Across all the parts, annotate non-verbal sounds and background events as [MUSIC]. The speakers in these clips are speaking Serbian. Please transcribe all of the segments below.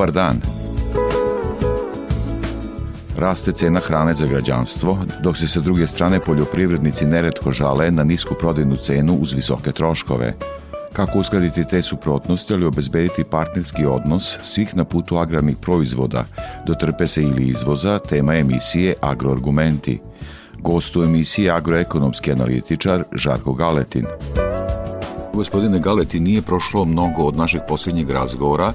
Dobar dan. Raste cena hrane za građanstvo, dok se sa druge strane poljoprivrednici neretko žale na nisku prodajnu cenu uz visoke troškove. Kako uskladiti te suprotnosti, ali obezbediti partnerski odnos svih na putu agrarnih proizvoda, dotrpe se ili izvoza, tema emisije Agroargumenti. Gost u emisiji agroekonomski analitičar Žarko Galetin. Gospodine Galeti, nije prošlo mnogo od našeg posljednjeg razgovora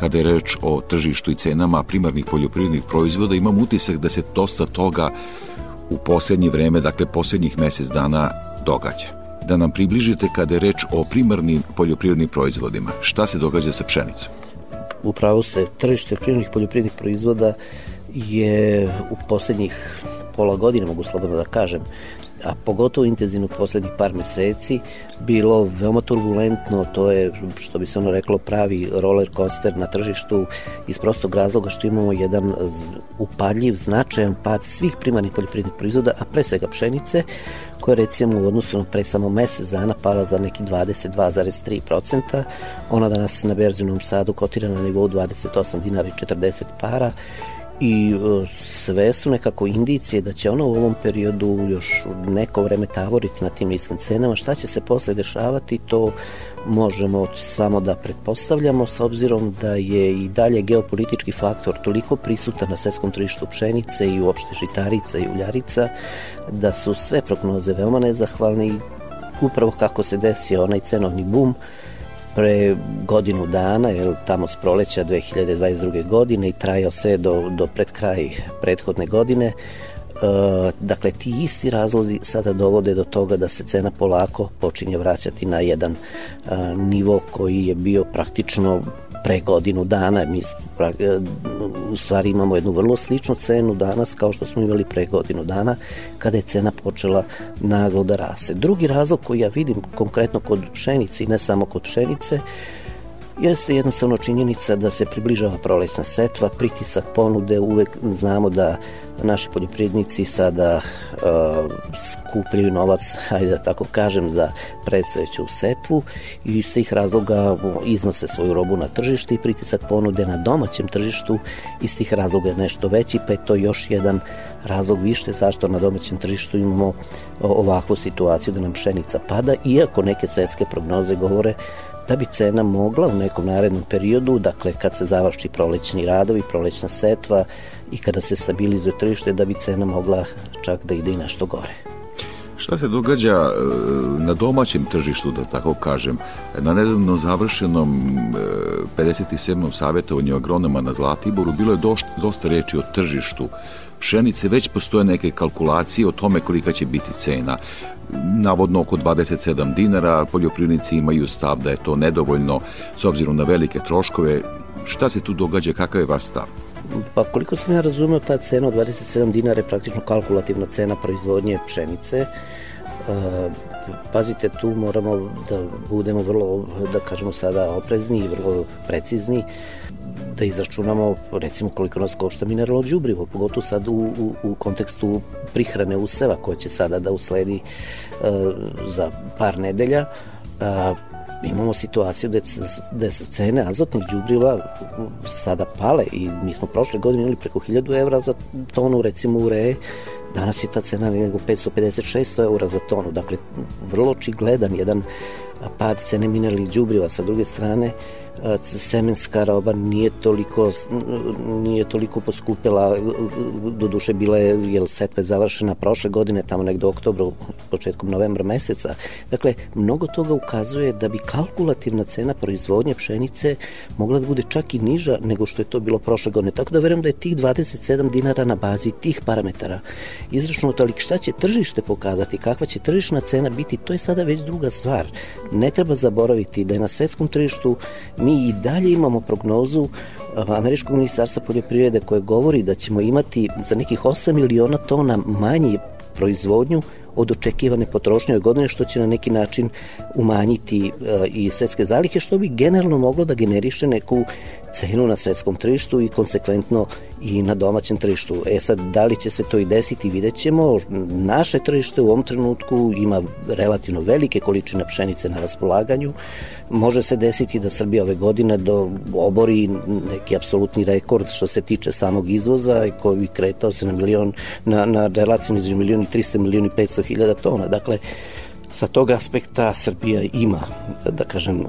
kada je reč o tržištu i cenama primarnih poljoprivrednih proizvoda, imam utisak da se dosta toga u poslednje vreme, dakle poslednjih mesec dana događa. Da nam približite kada je reč o primarnim poljoprivrednim proizvodima. Šta se događa sa pšenicom? Upravo ste, tržište primarnih poljoprivrednih proizvoda je u poslednjih pola godine, mogu slobodno da kažem, a pogotovo intenzivno poslednjih par meseci, bilo veoma turbulentno, to je, što bi se ono reklo, pravi roller coaster na tržištu iz prostog razloga što imamo jedan upadljiv, značajan pad svih primarnih poljoprivrednih proizvoda, a pre svega pšenice, koja recimo u odnosu na pre samo mesec dana pala za neki 22,3%. Ona danas na berzi u Novom Sadu kotira na nivou 28 dinara i 40 para i e, sve su nekako indicije da će ono u ovom periodu još neko vreme tavoriti na tim niskim cenama. Šta će se posle dešavati, to možemo samo da pretpostavljamo s obzirom da je i dalje geopolitički faktor toliko prisutan na svetskom tržištu pšenice i uopšte žitarica i uljarica da su sve prognoze veoma nezahvalne i upravo kako se desio onaj cenovni bum pre godinu dana, jer tamo s proleća 2022. godine i trajao sve do, do pred kraj prethodne godine, e, dakle ti isti razlozi sada dovode do toga da se cena polako počinje vraćati na jedan e, nivo koji je bio praktično pre godinu dana. Mi u stvari imamo jednu vrlo sličnu cenu danas kao što smo imali pre godinu dana kada je cena počela naglo da raste. Drugi razlog koji ja vidim konkretno kod pšenice i ne samo kod pšenice jeste jednostavno činjenica da se približava prolećna setva, pritisak ponude, uvek znamo da naši poljoprivrednici sada uh, skupljaju novac, [LAUGHS] hajde da tako kažem, za predstojeću setvu i iz tih razloga iznose svoju robu na tržište i pritisak ponude na domaćem tržištu. Iz tih razloga je nešto veći, pa je to još jedan razlog više zašto na domaćem tržištu imamo ovakvu situaciju da nam pšenica pada, iako neke svetske prognoze govore da bi cena mogla u nekom narednom periodu, dakle kad se završi prolećni radovi, prolećna setva i kada se stabilizuje tržište, da bi cena mogla čak da ide i nešto gore. Šta se događa e, na domaćem tržištu, da tako kažem, na nedavno završenom 57. E, savjetovanju agronoma na Zlatiboru bilo je dosta, dosta reči o tržištu pšenice, već postoje neke kalkulacije o tome kolika će biti cena navodno oko 27 dinara, poljoprivrednici imaju stav da je to nedovoljno s obzirom na velike troškove. Šta se tu događa, kakav je vaš stav? Pa koliko sam ja razumeo, ta cena od 27 dinara je praktično kalkulativna cena proizvodnje pšenice. E, pazite, tu moramo da budemo vrlo, da kažemo sada, oprezni i vrlo precizni da izračunamo recimo koliko nas košta mineralno đubrivo, pogotovo sad u, u, u kontekstu prihrane useva koja će sada da usledi uh, za par nedelja. Uh, imamo situaciju da, da su cene azotnih đubriva sada pale i mi smo prošle godine imali preko 1000 evra za tonu recimo ureje danas je ta cena nego 550-600 eura za tonu. Dakle vrlo očigledan jedan pad cene mineralnih đubriva. Sa druge strane uh, semenska roba nije toliko nije toliko poskupila do duše bila je jel setve završena prošle godine tamo negde u oktobru početkom novembra meseca. Dakle mnogo toga ukazuje da bi kalkulativna cena proizvodnje pšenice mogla da bude čak i niža nego što je to bilo prošle godine. Tako da verujem da je tih 27 dinara na bazi tih parametara. Izračunato ali šta će tržište pokazati kakva će tržišna cena biti to je sada već druga stvar. Ne treba zaboraviti da je na svetskom tržištu mi i dalje imamo prognozu Američkog ministarstva poljoprivrede koje govori da ćemo imati za nekih 8 miliona tona manje proizvodnju od očekivane potrošnje ove godine, što će na neki način umanjiti e, i svetske zalihe, što bi generalno moglo da generiše neku cenu na svetskom tržištu i konsekventno i na domaćem tržištu. E sad, da li će se to i desiti, vidjet ćemo. Naše tržište u ovom trenutku ima relativno velike količine pšenice na raspolaganju. Može se desiti da Srbija ove godine do obori neki apsolutni rekord što se tiče samog izvoza koji bi kretao se na milion, na, na relaciju između milion i 300 milion i 500 hiljada tona. Dakle, Sa tog aspekta Srbija ima, da kažem, e,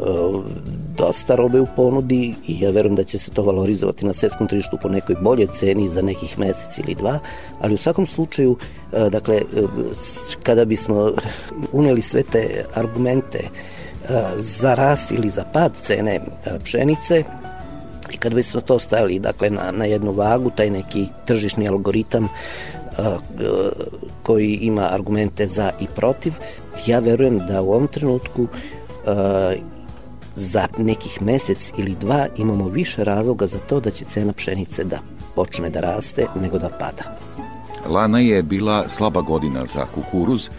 dosta robe u ponudi i ja verujem da će se to valorizovati na svetskom tržištu po nekoj boljoj ceni za nekih mesec ili dva, ali u svakom slučaju, e, dakle, e, kada bismo uneli sve te argumente za rast ili za pad cene pšenice, I kada bismo to stavili dakle, na, na jednu vagu, taj neki tržišni algoritam koji ima argumente za i protiv, ja verujem da u ovom trenutku za nekih mesec ili dva imamo više razloga za to da će cena pšenice da počne da raste nego da pada. Lana je bila slaba godina za kukuruz.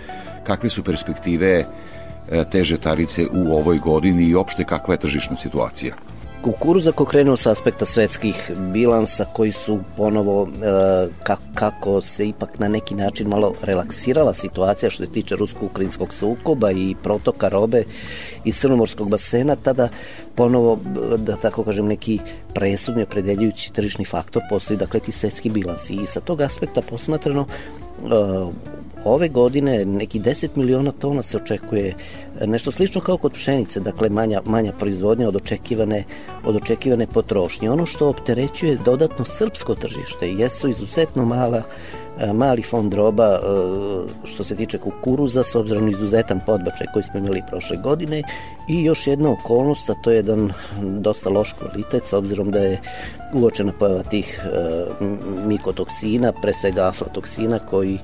Kakve su perspektive e, te žetarice u ovoj godini i opšte kakva je tržišna situacija? Kukuruz ako sa aspekta svetskih bilansa koji su ponovo e, kako se ipak na neki način malo relaksirala situacija što se tiče rusko-ukrinskog sukoba i protoka robe iz crnomorskog basena, tada ponovo, da tako kažem, neki presudni opredeljujući tržišni faktor postoji, dakle, ti svetski bilansi. I sa tog aspekta posmatrano, e, ove godine neki 10 miliona tona se očekuje nešto slično kao kod pšenice, dakle manja, manja proizvodnja od očekivane, od očekivane potrošnje. Ono što opterećuje dodatno srpsko tržište jesu izuzetno mala e, mali fond roba e, što se tiče kukuruza s obzirom izuzetan podbačaj koji smo imali prošle godine i još jedna okolnost, a to je jedan dosta loš kvalitet s obzirom da je uočena pojava tih e, mikotoksina, pre svega aflatoksina koji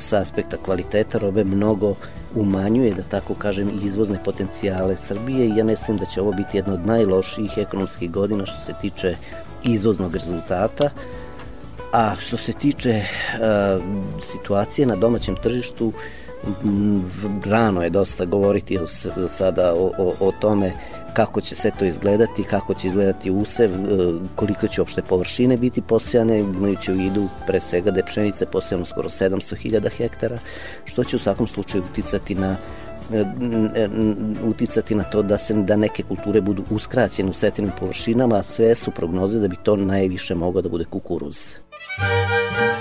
sa aspekta kvaliteta robe mnogo umanjuje, da tako kažem, izvozne potencijale Srbije i ja mislim da će ovo biti jedna od najlošijih ekonomskih godina što se tiče izvoznog rezultata. A što se tiče uh, situacije na domaćem tržištu, rano je dosta govoriti sada o, o, o tome kako će sve to izgledati, kako će izgledati usev, e, koliko će opšte površine biti posijane, imajući u vidu pre svega da je posijano skoro 700.000 hektara, što će u svakom slučaju uticati na e, uticati na to da se da neke kulture budu uskraćene u svetinim površinama, a sve su prognoze da bi to najviše mogao da bude kukuruz. sam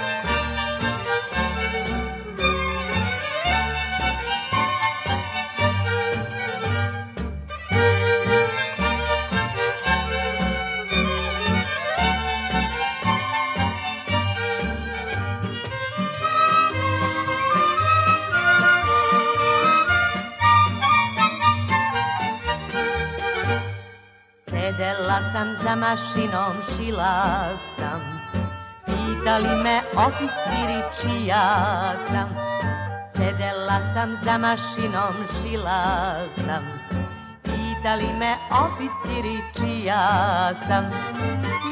mašinom, šila sam. Pitali me oficiri čija sam. Sedela sam za mašinom, šila sam. Pitali me oficiri čija sam.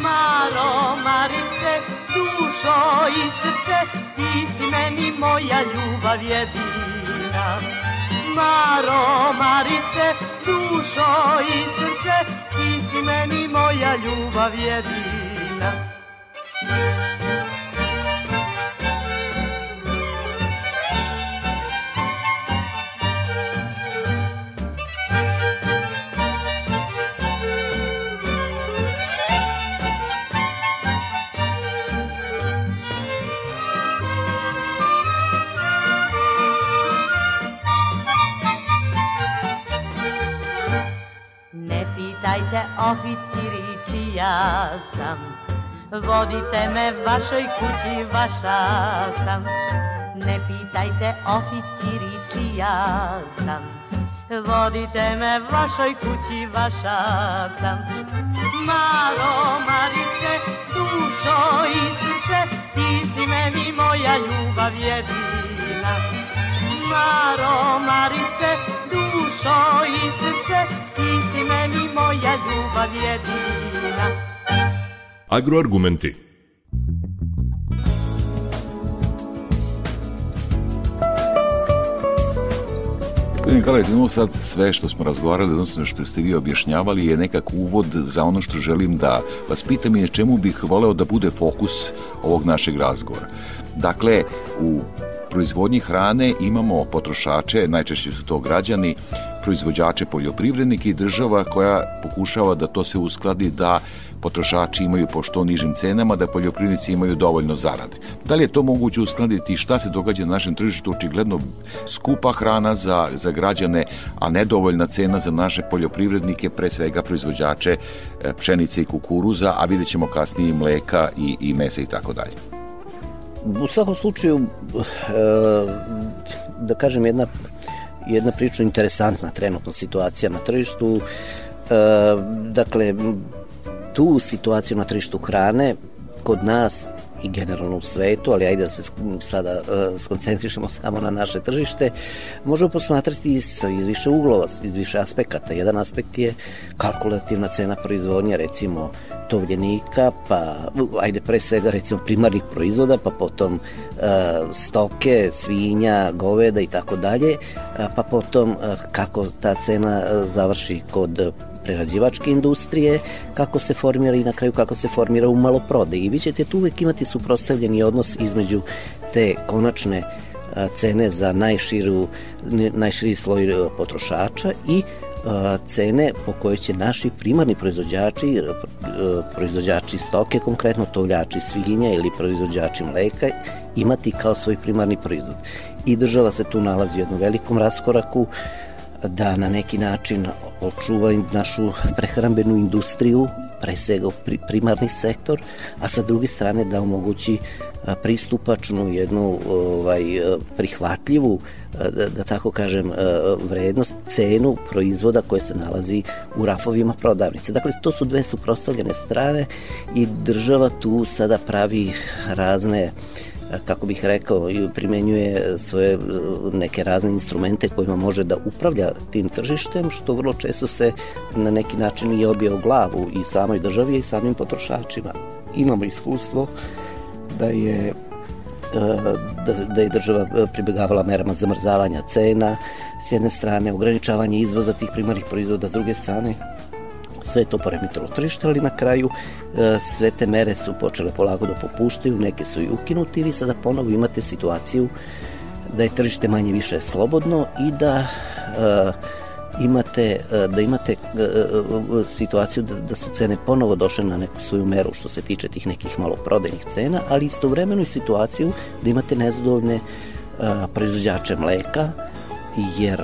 Maro, Marice, dušo i srce Ti si meni moja ljubav jedina. Maro, Marice, dušo i srce si meni moja ljubav jedina Pitajte oficiri čija sam. Vodite me vašoj kući, vaša sam. Ne pitajte oficiri čija sam. Vodite me vašoj kući, vaša sam. Malo Marice, dušo i srce Ti si meni moja ljubav jedina. Maro Marice, dušo i srce moja ljubav jedina Agroargumenti Gospodin Kalajt, imamo sad sve što smo razgovarali, odnosno što ste vi objašnjavali, je nekak uvod za ono što želim da vas pitam i na čemu bih voleo da bude fokus ovog našeg razgovora. Dakle, u proizvodnji hrane imamo potrošače, najčešće su to građani, proizvođače poljoprivrednike i država koja pokušava da to se uskladi da potrošači imaju po što nižim cenama, da poljoprivrednici imaju dovoljno zarade. Da li je to moguće uskladiti i šta se događa na našem tržištu? Očigledno skupa hrana za, za građane, a nedovoljna cena za naše poljoprivrednike, pre svega proizvođače e, pšenice i kukuruza, a vidjet ćemo kasnije i mleka i, i mesa i tako dalje. U svakom slučaju, e, da kažem, jedna, jedna priča interesantna trenutna situacija na tržištu. E, dakle, tu situaciju na tržištu hrane kod nas i generalno u svetu, ali ajde da se sada uh, skoncentrišemo samo na naše tržište, možemo posmatrati iz, iz više uglova, iz više aspekata. Jedan aspekt je kalkulativna cena proizvodnje, recimo tovljenika, pa ajde pre svega recimo primarnih proizvoda, pa potom uh, stoke, svinja, goveda i tako dalje, pa potom uh, kako ta cena završi kod prerađivačke industrije, kako se formira i na kraju kako se formira u maloprodaji. I vi ćete tu uvek imati suprostavljeni odnos između te konačne cene za najširu, najširi sloj potrošača i cene po kojoj će naši primarni proizvođači, proizvođači stoke, konkretno tovljači svinja ili proizvođači mleka, imati kao svoj primarni proizvod. I država se tu nalazi u jednom velikom raskoraku, da na neki način očuva našu prehrambenu industriju, pre svega primarni sektor, a sa druge strane da omogući pristupačnu, jednu ovaj, prihvatljivu, da, da tako kažem, vrednost, cenu proizvoda koje se nalazi u rafovima prodavnice. Dakle, to su dve suprostavljene strane i država tu sada pravi razne uh, kako bih rekao, primenjuje svoje e, neke razne instrumente kojima može da upravlja tim tržištem, što vrlo često se na neki način i obije o glavu i samoj državi i samim potrošačima. Imamo iskustvo da je e, da, da je država pribegavala merama zamrzavanja cena, s jedne strane ograničavanje izvoza tih primarnih proizvoda, s druge strane sve to poremitilo tržište, ali na kraju e, sve te mere su počele polago da popuštaju, neke su i ukinuti. I vi sada ponovo imate situaciju da je tržište manje više slobodno i da e, imate da imate situaciju da, da su cene ponovo došle na neku svoju meru što se tiče tih nekih maloprodajnih cena, ali istovremeno i situaciju da imate nezadovoljne proizvođače mleka, jer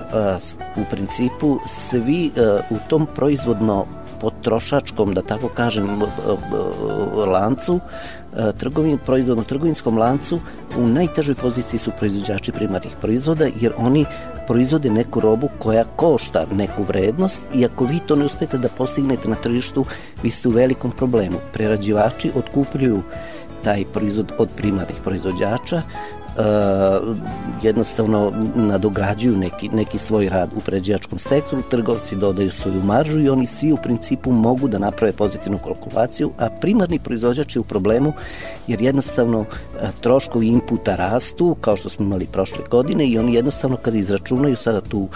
u principu svi u tom proizvodno potrošačkom, da tako kažem, lancu, e, trgovin, proizvodno trgovinskom lancu, u najtežoj poziciji su proizvođači primarnih proizvoda, jer oni proizvode neku robu koja košta neku vrednost i ako vi to ne uspete da postignete na tržištu, vi ste u velikom problemu. Prerađivači otkupljuju taj proizvod od primarnih proizvođača, jednostavno nadograđuju neki, neki svoj rad u pređačkom sektoru, trgovci dodaju svoju maržu i oni svi u principu mogu da naprave pozitivnu kalkulaciju, a primarni proizvođač je u problemu jer jednostavno uh, troškovi inputa rastu, kao što smo imali prošle godine i oni jednostavno kada izračunaju sada tu uh,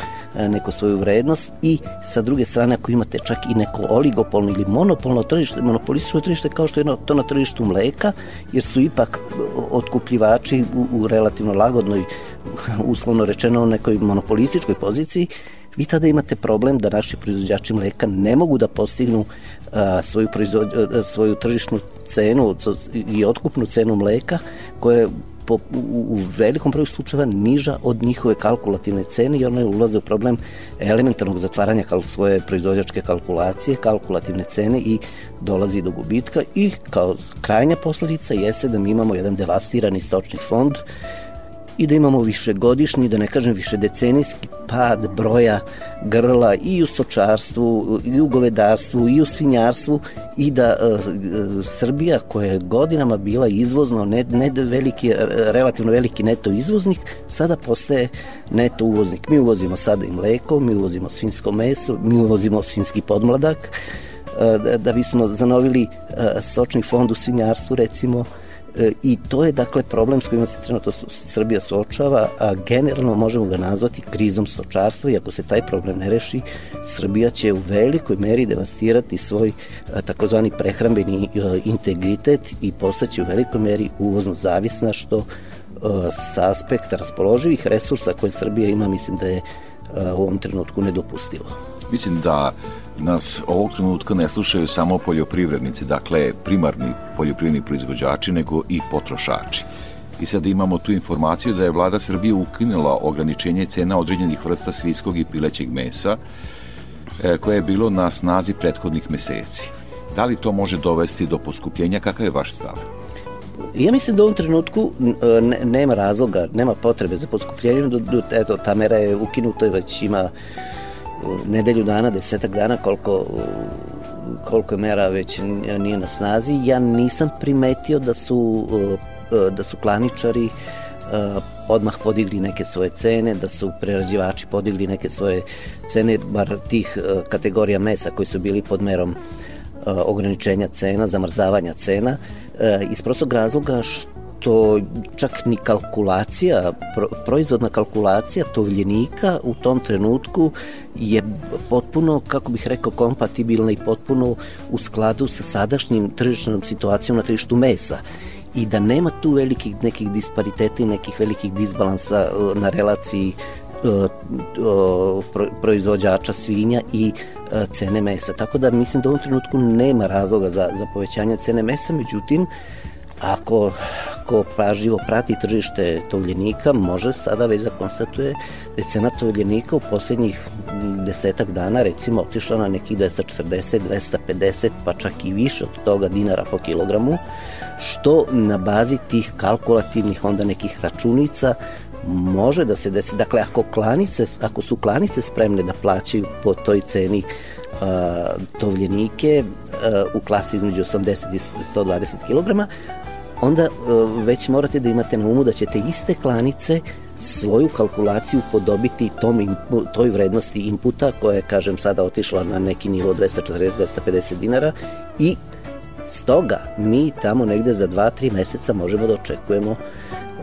neku svoju vrednost i sa druge strane ako imate čak i neko oligopolno ili monopolno tržište, monopolističko tržište kao što je to na tržištu mleka, jer su ipak otkupljivači u, u relativno lagodnoj, [LAUGHS] uslovno rečeno, nekoj monopolističkoj poziciji, vi tada imate problem da naši proizvođači mleka ne mogu da postignu a, svoju, proizvod, a, svoju tržišnu cenu i otkupnu cenu mleka koja po, u, u velikom broju slučajeva niža od njihove kalkulativne cene i one ulaze u problem elementarnog zatvaranja kal, svoje proizvođačke kalkulacije, kalkulativne cene i dolazi do gubitka i kao krajnja posledica jeste da mi imamo jedan devastirani stočni fond i da imamo višegodišnji, da ne kažem više decenijski pad broja grla i u stočarstvu, i u govedarstvu, i u svinjarstvu i da e, Srbija koja je godinama bila izvozno, ne, ne veliki, relativno veliki neto izvoznik, sada postaje neto uvoznik. Mi uvozimo sada i mleko, mi uvozimo svinsko meso, mi uvozimo svinski podmladak, e, da, bismo zanovili e, stočni fond u svinjarstvu recimo, i to je dakle problem s kojima se trenutno Srbija suočava, a generalno možemo ga nazvati krizom stočarstva i ako se taj problem ne reši, Srbija će u velikoj meri devastirati svoj takozvani prehrambeni integritet i postaće u velikoj meri uvozno zavisna što sa aspekta raspoloživih resursa koje Srbija ima mislim da je u ovom trenutku nedopustivo. Mislim da nas ovog trenutka ne slušaju samo poljoprivrednici, dakle primarni poljoprivredni proizvođači, nego i potrošači. I sada imamo tu informaciju da je vlada Srbije ukinula ograničenje cena određenih vrsta svinskog i pilećeg mesa e, koje je bilo na snazi prethodnih meseci. Da li to može dovesti do poskupljenja? Kakav je vaš stav? Ja mislim da u ovom trenutku ne, nema razloga, nema potrebe za poskupljenje, do, eto, ta mera je ukinuta i već ima nedelju dana, desetak dana koliko koliko je mera već nije na snazi, ja nisam primetio da su da su klaničari odmah podigli neke svoje cene, da su prerađivači podigli neke svoje cene, bar tih kategorija mesa koji su bili pod merom ograničenja cena, zamrzavanja cena, iz prostog razloga što što čak ni kalkulacija, pro, proizvodna kalkulacija tovljenika u tom trenutku je potpuno, kako bih rekao, kompatibilna i potpuno u skladu sa sadašnjim tržišnom situacijom na tržištu mesa i da nema tu velikih nekih dispariteta i nekih velikih disbalansa uh, na relaciji uh, proizvođača svinja i cene mesa. Tako da mislim da u ovom trenutku nema razloga za, za povećanje cene mesa, međutim, ako ko pažljivo prati tržište tovljenika može sada već da konstatuje da je cena tovljenika u poslednjih desetak dana recimo otišla na nekih 240, 250 pa čak i više od toga dinara po kilogramu što na bazi tih kalkulativnih onda nekih računica može da se desi. Dakle, ako, klanice, ako su klanice spremne da plaćaju po toj ceni tovljenike u klasi između 80 i 120 kg, onda e, već morate da imate na umu da ćete iste klanice svoju kalkulaciju podobiti tom, toj vrednosti inputa koja je, kažem, sada otišla na neki nivo 240-250 dinara i stoga mi tamo negde za 2-3 meseca možemo da očekujemo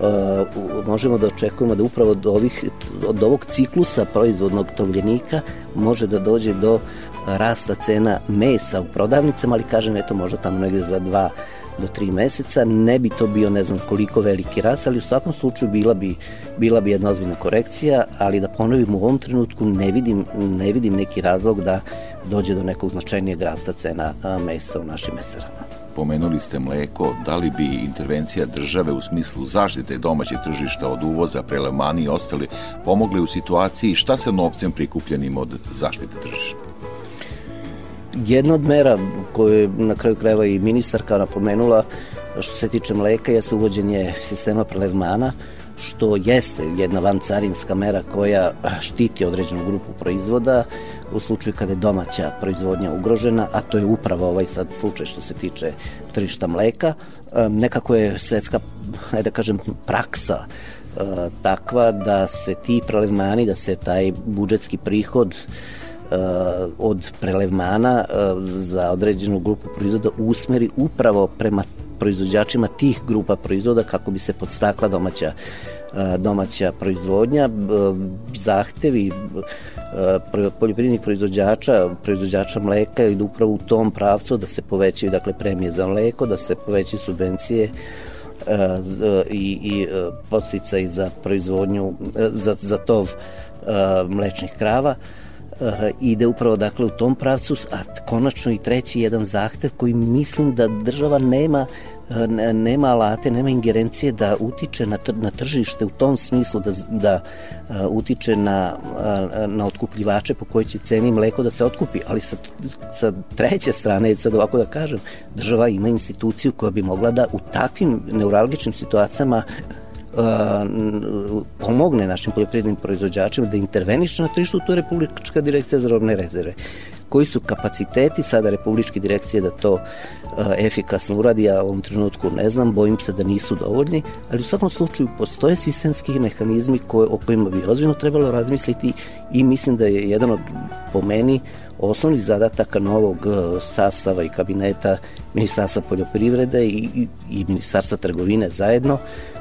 Uh, možemo da očekujemo da upravo od, ovih, od ovog ciklusa proizvodnog tovljenika može da dođe do rasta cena mesa u prodavnicama, ali kažem, eto, možda tamo negde za 2 do tri meseca, ne bi to bio ne znam koliko veliki rast, ali u svakom slučaju bila bi, bila bi jedna ozbiljna korekcija, ali da ponovim u ovom trenutku ne vidim, ne vidim neki razlog da dođe do nekog značajnijeg rasta cena mesa u našim mesarama. Pomenuli ste mleko, da li bi intervencija države u smislu zaštite domaćeg tržišta od uvoza, prelemani i ostali pomogli u situaciji šta sa novcem prikupljenim od zaštite tržišta? Jedna od mera koju je na kraju krajeva i ministarka napomenula što se tiče mleka jeste uvođenje sistema prelevmana što jeste jedna vancarinska mera koja štiti određenu grupu proizvoda u slučaju kada je domaća proizvodnja ugrožena, a to je upravo ovaj sad slučaj što se tiče tržišta mleka. Nekako je svetska, da kažem, praksa e, takva da se ti prelevmani, da se taj budžetski prihod uh, od prelevmana uh, za određenu grupu proizvoda usmeri upravo prema proizvođačima tih grupa proizvoda kako bi se podstakla domaća uh, domaća proizvodnja. Zahtevi poljoprivrednih proizvođača, proizvođača mleka idu upravo u tom pravcu da se povećaju dakle premije za mleko, da se povećaju subvencije i, i podsticaj za proizvodnju za, za tov mlečnih krava ide upravo dakle u tom pravcu, a konačno i treći jedan zahtev koji mislim da država nema nema alate, nema ingerencije da utiče na, na tržište u tom smislu da, da uh, utiče na, uh, na otkupljivače po kojoj će ceni mleko da se otkupi, ali sa, sa treće strane, sad ovako da kažem, država ima instituciju koja bi mogla da u takvim neuralgičnim situacijama pomogne našim poljoprivrednim proizvođačima da interveniše na tržištu, to je Republička direkcija za robne rezerve. Koji su kapaciteti sada Republičke direkcije da to efikasno uradi, ja u ovom trenutku ne znam, bojim se da nisu dovoljni, ali u svakom slučaju postoje sistemski mehanizmi koje, o kojima bi ozbiljno trebalo razmisliti i mislim da je jedan od, po meni, osnovnih zadataka novog sastava i kabineta Ministarstva poljoprivrede i, i, i Ministarstva trgovine zajedno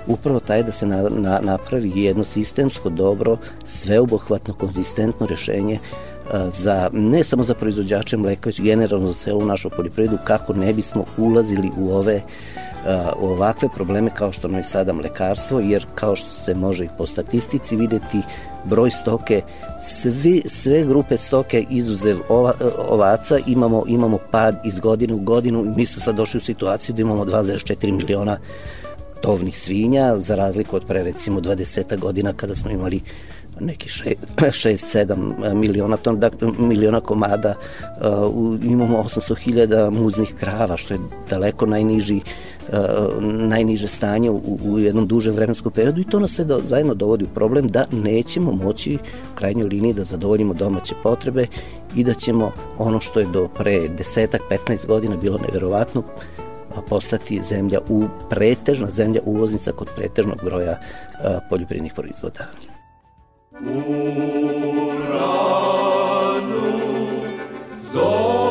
upravo taj da se na, na, napravi jedno sistemsko, dobro, sveobuhvatno, konzistentno rešenje za, ne samo za proizvođače mleka, već generalno za celu našu poljoprivredu, kako ne bismo ulazili u ove u ovakve probleme kao što nam je sada mlekarstvo, jer kao što se može i po statistici videti, broj stoke, svi, sve grupe stoke izuzev ova, ovaca imamo, imamo pad iz godine u godinu i mi smo sad došli u situaciju da imamo 2,4 miliona tovnih svinja, za razliku od pre recimo 20 godina kada smo imali neki 6-7 [CLEARS THROAT] miliona ton, dakle, miliona komada, uh, imamo 800.000 muznih krava, što je daleko najniži uh, najniže stanje u, u jednom dužem vremenskom periodu i to nas sve do, zajedno dovodi u problem da nećemo moći u krajnjoj liniji da zadovoljimo domaće potrebe i da ćemo ono što je do pre desetak, 15 godina bilo neverovatno postati zemlja u pretežna zemlja uvoznica kod pretežnog broja poljoprivrednih proizvoda. Uranu, zoru,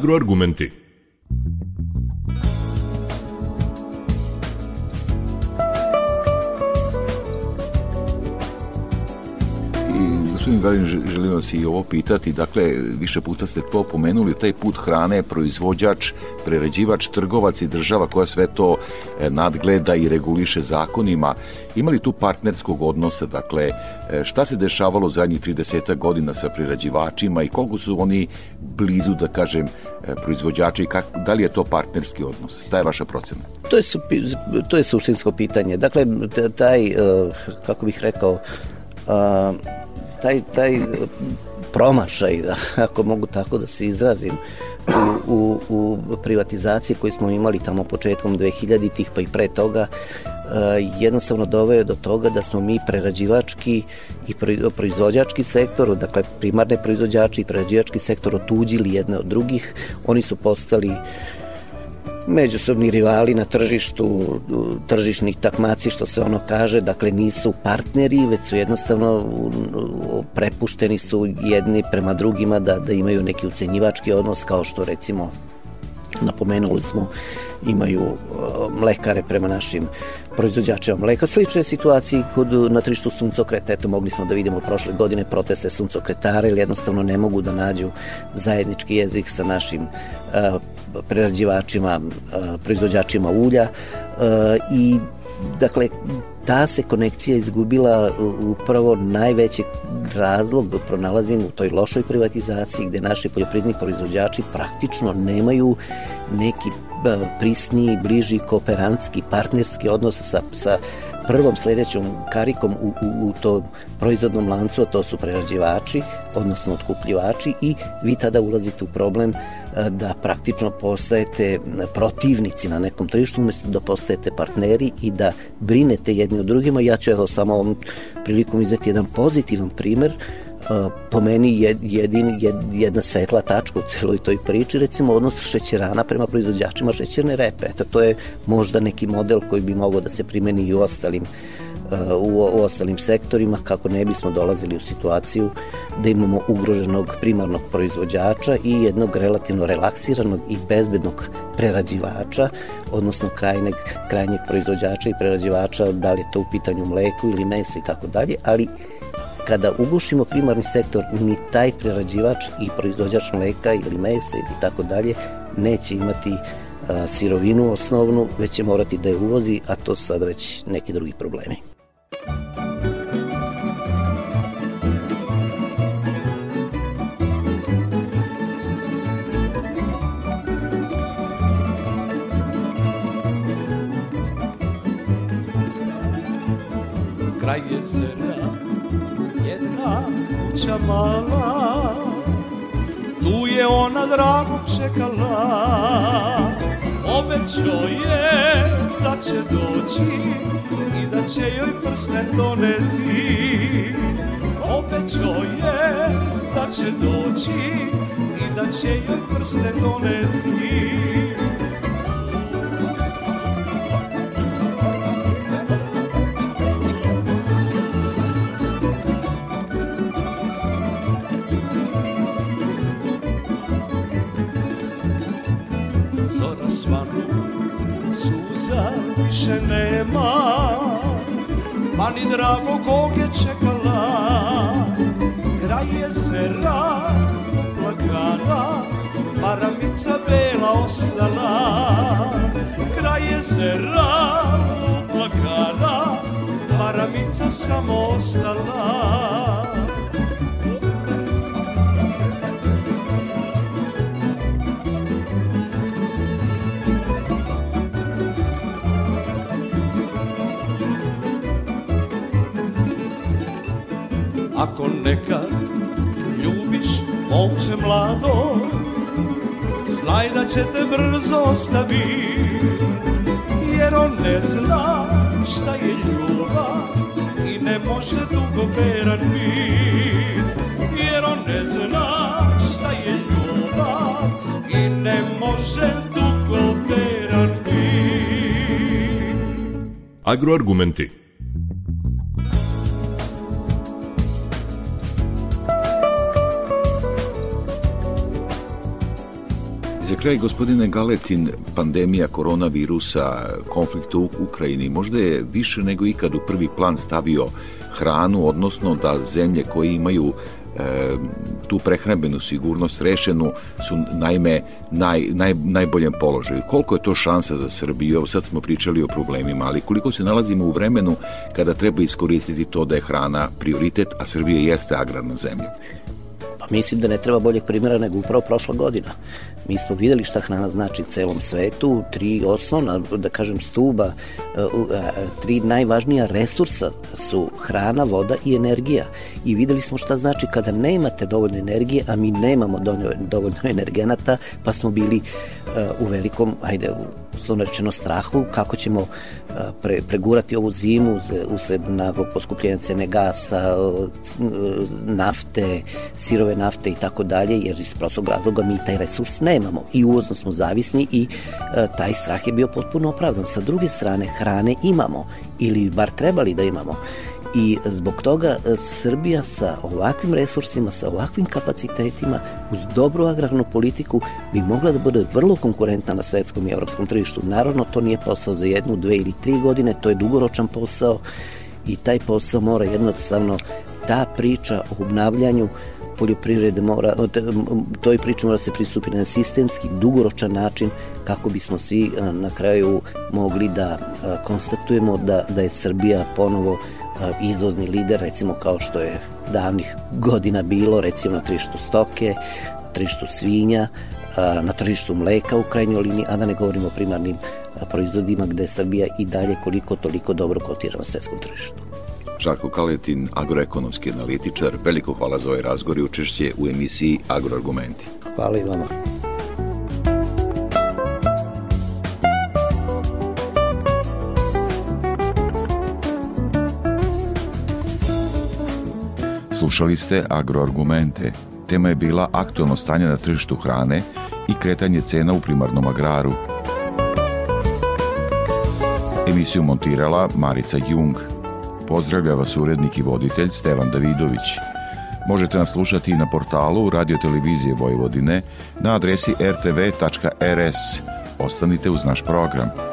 agroargumenty. Agroargumenti. gospodin Galin, želim vas i ovo pitati, dakle, više puta ste to pomenuli, taj put hrane, proizvođač, prerađivač, trgovac i država koja sve to e, nadgleda i reguliše zakonima, imali tu partnerskog odnosa, dakle, e, šta se dešavalo zadnjih 30 godina sa prerađivačima i koliko su oni blizu, da kažem, e, proizvođači i kak, da li je to partnerski odnos? Ta je vaša procena? To je, to je suštinsko pitanje. Dakle, taj, kako bih rekao, a, taj, taj promašaj, da, [LAUGHS] ako mogu tako da se izrazim, u, u, u privatizaciji koju smo imali tamo početkom 2000-ih pa i pre toga, jednostavno doveo do toga da smo mi prerađivački i proizvođački sektor, dakle primarne proizvođači i prerađivački sektor otuđili jedne od drugih. Oni su postali međusobni rivali na tržištu, tržišnih takmaci, što se ono kaže, dakle nisu partneri, već su jednostavno prepušteni su jedni prema drugima da, da imaju neki ucenjivački odnos, kao što recimo napomenuli smo imaju mlekare prema našim proizvođačima mleka. Slične situaciji kod, na trištu suncokreta, eto mogli smo da vidimo prošle godine proteste suncokretara ili jednostavno ne mogu da nađu zajednički jezik sa našim uh, prerađivačima, proizvođačima ulja i dakle ta se konekcija izgubila upravo najveći razlog da pronalazim u toj lošoj privatizaciji gde naši poljoprivredni proizvođači praktično nemaju neki prisniji, bliži, kooperantski, partnerski odnos sa, sa prvom sledećom karikom u, u, u tom proizvodnom lancu, to su prerađivači, odnosno otkupljivači i vi tada ulazite u problem da praktično postajete protivnici na nekom tržištu umesto da postajete partneri i da brinete jedni od drugima. Ja ću evo samo ovom prilikom izeti jedan pozitivan primer po meni jedin, jed, jedna svetla tačka u celoj toj priči, recimo odnos šećerana prema proizvođačima šećerne repe. Eto, to je možda neki model koji bi mogao da se primeni i u ostalim u, u ostalim sektorima kako ne bismo dolazili u situaciju da imamo ugroženog primarnog proizvođača i jednog relativno relaksiranog i bezbednog prerađivača, odnosno krajnjeg, krajnjeg proizvođača i prerađivača, da li je to u pitanju mleku ili meso i tako dalje, ali kada ugušimo primarni sektor, ni taj prerađivač i proizvođač mleka ili mesa ili tako dalje neće imati sirovinu osnovnu, već će morati da je uvozi, a to su sada već neki drugi problemi. Jedna kuća mala Tu je ona drago čekala. Obećao je da će doći I da će joj prsten doneti. Obećao je da će doći I da će joj prsten doneti ni drago kog je čekala. Kraj jezera plakana Maramica bela ostala Kraj jezera plakana Maramica samo ostala će te brzo ostavi Jer on ne zna šta je ljubav I ne može dugo veran bit. Jer on ne zna šta je ljubav I ne može dugo veran bit. Agroargumenti kraj, gospodine Galetin, pandemija koronavirusa, konflikt u Ukrajini, možda je više nego ikad u prvi plan stavio hranu, odnosno da zemlje koje imaju e, tu prehrambenu sigurnost rešenu su naime naj, naj, najboljem položaju. Koliko je to šansa za Srbiju? Evo sad smo pričali o problemima, ali koliko se nalazimo u vremenu kada treba iskoristiti to da je hrana prioritet, a Srbija jeste agrarna zemlja? mislim da ne treba boljeg primjera nego upravo prošla godina. Mi smo videli šta hrana znači celom svetu, tri osnovna, da kažem, stuba, e, e, tri najvažnija resursa su hrana, voda i energija. I videli smo šta znači kada nemate dovoljno energije, a mi nemamo dovoljno energenata, pa smo bili e, u velikom, ajde, uslovno rečeno strahu, kako ćemo pre, pregurati ovu zimu usled naglog poskupljenja cene gasa, nafte, sirove nafte i tako dalje, jer iz prostog razloga mi taj resurs nemamo i uvozno smo zavisni i taj strah je bio potpuno opravdan. Sa druge strane, hrane imamo ili bar trebali da imamo i zbog toga Srbija sa ovakvim resursima, sa ovakvim kapacitetima, uz dobru agrarnu politiku bi mogla da bude vrlo konkurentna na svetskom i evropskom tržištu. Naravno, to nije posao za jednu, dve ili tri godine, to je dugoročan posao i taj posao mora jednostavno ta priča o obnavljanju poljoprivrede mora, toj priči mora se pristupi na sistemski, dugoročan način kako bismo svi na kraju mogli da konstatujemo da, da je Srbija ponovo izvozni lider, recimo kao što je davnih godina bilo, recimo na tržištu stoke, tržištu svinja, na tržištu mleka u krajnjoj liniji, a da ne govorimo o primarnim proizvodima gde Srbija i dalje koliko toliko dobro kotira na svetskom tržištu. Žarko Kaletin, agroekonomski analitičar, veliko hvala za ovaj razgovor i učešće u emisiji Agroargumenti. Hvala i vama. Slušali ste Agroargumente. Tema je bila aktualno stanje na tržištu hrane i kretanje cena u primarnom agraru. Emisiju montirala Marica Jung. Pozdravlja vas urednik i voditelj Stevan Davidović. Možete nas slušati i na portalu Radio Televizije Vojvodine na adresi rtv.rs. Ostanite uz naš program.